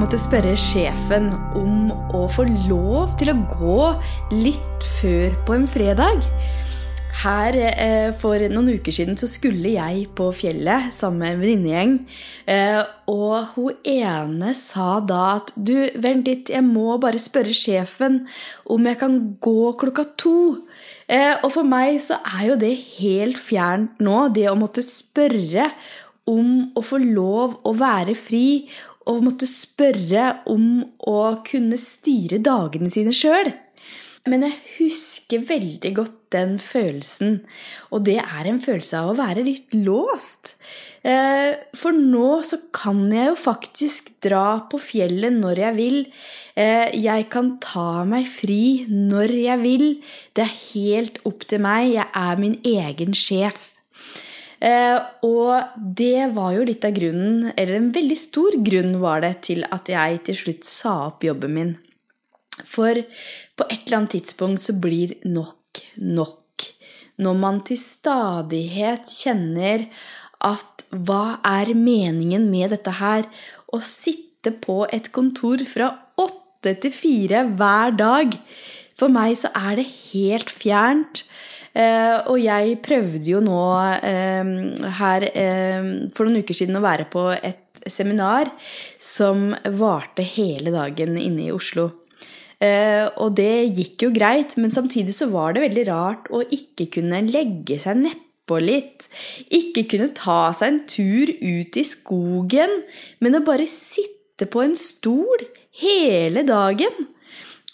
måtte spørre sjefen om å få lov til å gå litt før på en fredag. Her eh, For noen uker siden så skulle jeg på fjellet sammen med en venninnegjeng. Eh, og hun ene sa da at du, vent litt, jeg må bare spørre sjefen om jeg kan gå klokka to. Eh, og for meg så er jo det helt fjernt nå, det å måtte spørre om å få lov å være fri og måtte spørre om å kunne styre dagene sine sjøl. Men jeg husker veldig godt den følelsen, og det er en følelse av å være litt låst. Eh, for nå så kan jeg jo faktisk dra på fjellet når jeg vil. Eh, jeg kan ta meg fri når jeg vil. Det er helt opp til meg. Jeg er min egen sjef. Eh, og det var jo litt av grunnen, eller en veldig stor grunn var det, til at jeg til slutt sa opp jobben min. For på et eller annet tidspunkt så blir nok nok. Når man til stadighet kjenner at hva er meningen med dette her? Å sitte på et kontor fra åtte til fire hver dag. For meg så er det helt fjernt. Uh, og jeg prøvde jo nå uh, her uh, for noen uker siden å være på et seminar som varte hele dagen inne i Oslo. og det gikk jo greit, men samtidig så var det veldig rart å ikke kunne legge seg nedpå litt. Ikke kunne ta seg en tur ut i skogen, men å bare sitte på en stol hele dagen.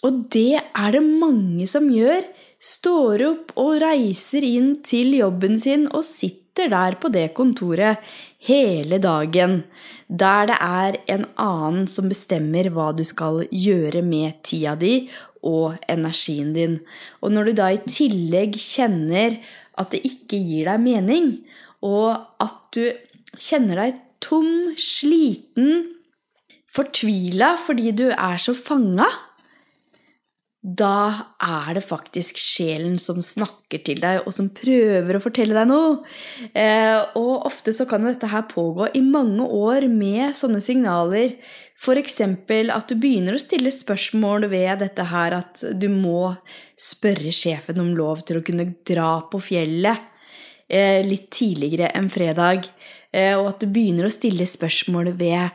Og det er det mange som gjør står opp og reiser inn til jobben sin og sitter der på det kontoret hele dagen, der det er en annen som bestemmer hva du skal gjøre med tida di og energien din. Og når du da i tillegg kjenner at det ikke gir deg mening, og at du kjenner deg tom, sliten, fortvila fordi du er så fanga da er det faktisk sjelen som snakker til deg, og som prøver å fortelle deg noe. Eh, og ofte så kan dette her pågå i mange år med sånne signaler. F.eks. at du begynner å stille spørsmål ved dette her at du må spørre sjefen om lov til å kunne dra på fjellet eh, litt tidligere enn fredag. Eh, og at du begynner å stille spørsmål ved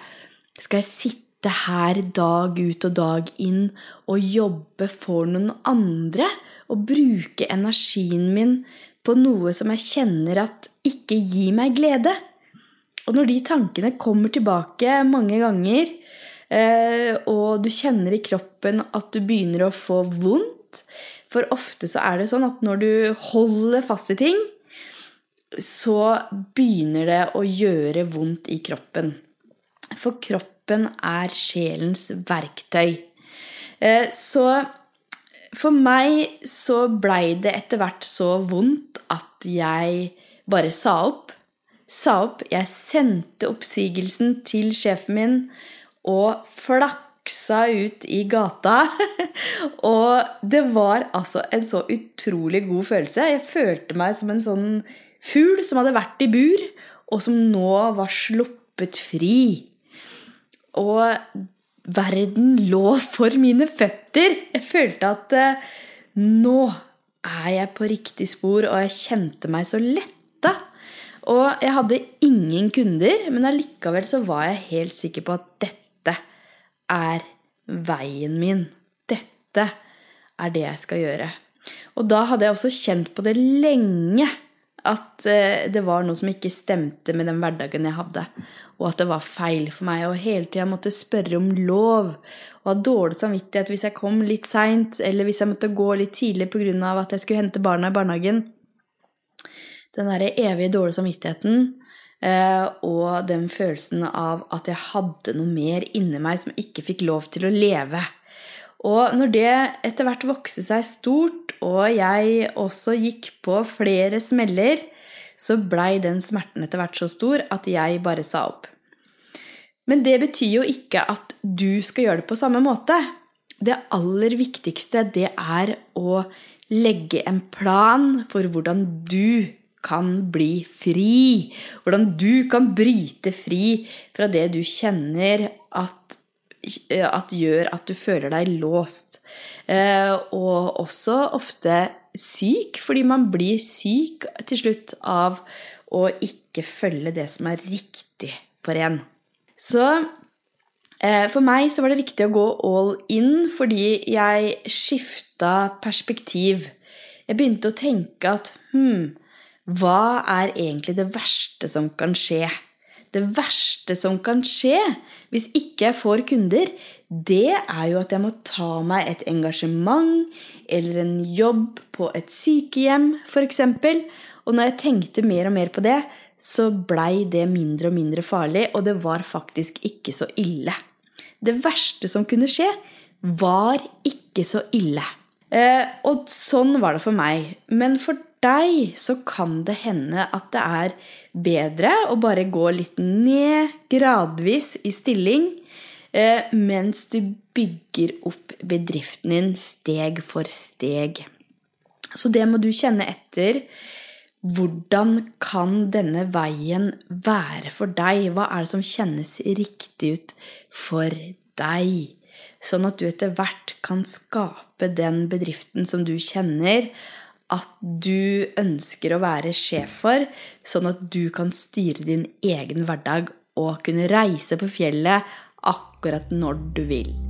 skal jeg sitte sitte her dag ut og dag inn og jobbe for noen andre og bruke energien min på noe som jeg kjenner at ikke gir meg glede. Og når de tankene kommer tilbake mange ganger, eh, og du kjenner i kroppen at du begynner å få vondt For ofte så er det sånn at når du holder fast i ting, så begynner det å gjøre vondt i kroppen. For kroppen kroppen er sjelens verktøy. Eh, så for meg så blei det etter hvert så vondt at jeg bare sa opp. Sa opp. Jeg sendte oppsigelsen til sjefen min og flaksa ut i gata. og det var altså en så utrolig god følelse. Jeg følte meg som en sånn fugl som hadde vært i bur, og som nå var sluppet fri og verden lå for mine føtter. Jeg følte at eh, nå er jeg på riktig spor, og jeg kjente meg så letta. Og jeg hadde ingen kunder, men allikevel så var jeg helt sikker på at dette er veien min. Dette er det jeg skal gjøre. Og da hadde jeg også kjent på det lenge at eh, det var noe som ikke stemte med den hverdagen jeg hadde og at det var feil for meg, og hele tida måtte spørre om lov, og ha dårlig samvittighet hvis jeg kom litt seint, eller hvis jeg måtte gå litt tidlig pga. at jeg skulle hente barna i barnehagen. Den derre evige dårlige samvittigheten eh, og den følelsen av at jeg hadde noe mer inni meg som ikke fikk lov til å leve. Og når det etter hvert vokste seg stort, og jeg også gikk på flere smeller, så blei den smerten etter hvert så stor at jeg bare sa opp. Men det betyr jo ikke at du skal gjøre det på samme måte. Det aller viktigste, det er å legge en plan for hvordan du kan bli fri. Hvordan du kan bryte fri fra det du kjenner at at gjør at du føler deg låst. Eh, og også ofte syk, fordi man blir syk til slutt av å ikke følge det som er riktig for en. Så eh, for meg så var det riktig å gå all in fordi jeg skifta perspektiv. Jeg begynte å tenke at hm, hva er egentlig det verste som kan skje? Det verste som kan skje hvis ikke jeg får kunder, det er jo at jeg må ta meg et engasjement eller en jobb på et sykehjem, f.eks. Og når jeg tenkte mer og mer på det, så blei det mindre og mindre farlig, og det var faktisk ikke så ille. Det verste som kunne skje, var ikke så ille. Eh, og sånn var det for meg. Men for deg så kan det hende at det er bedre å bare gå litt ned gradvis i stilling Eh, mens du bygger opp bedriften din steg for steg. Så det må du kjenne etter. Hvordan kan denne veien være for deg? Hva er det som kjennes riktig ut for deg? Sånn at du etter hvert kan skape den bedriften som du kjenner at du ønsker å være sjef for, sånn at du kan styre din egen hverdag og kunne reise på fjellet akkurat når du vil.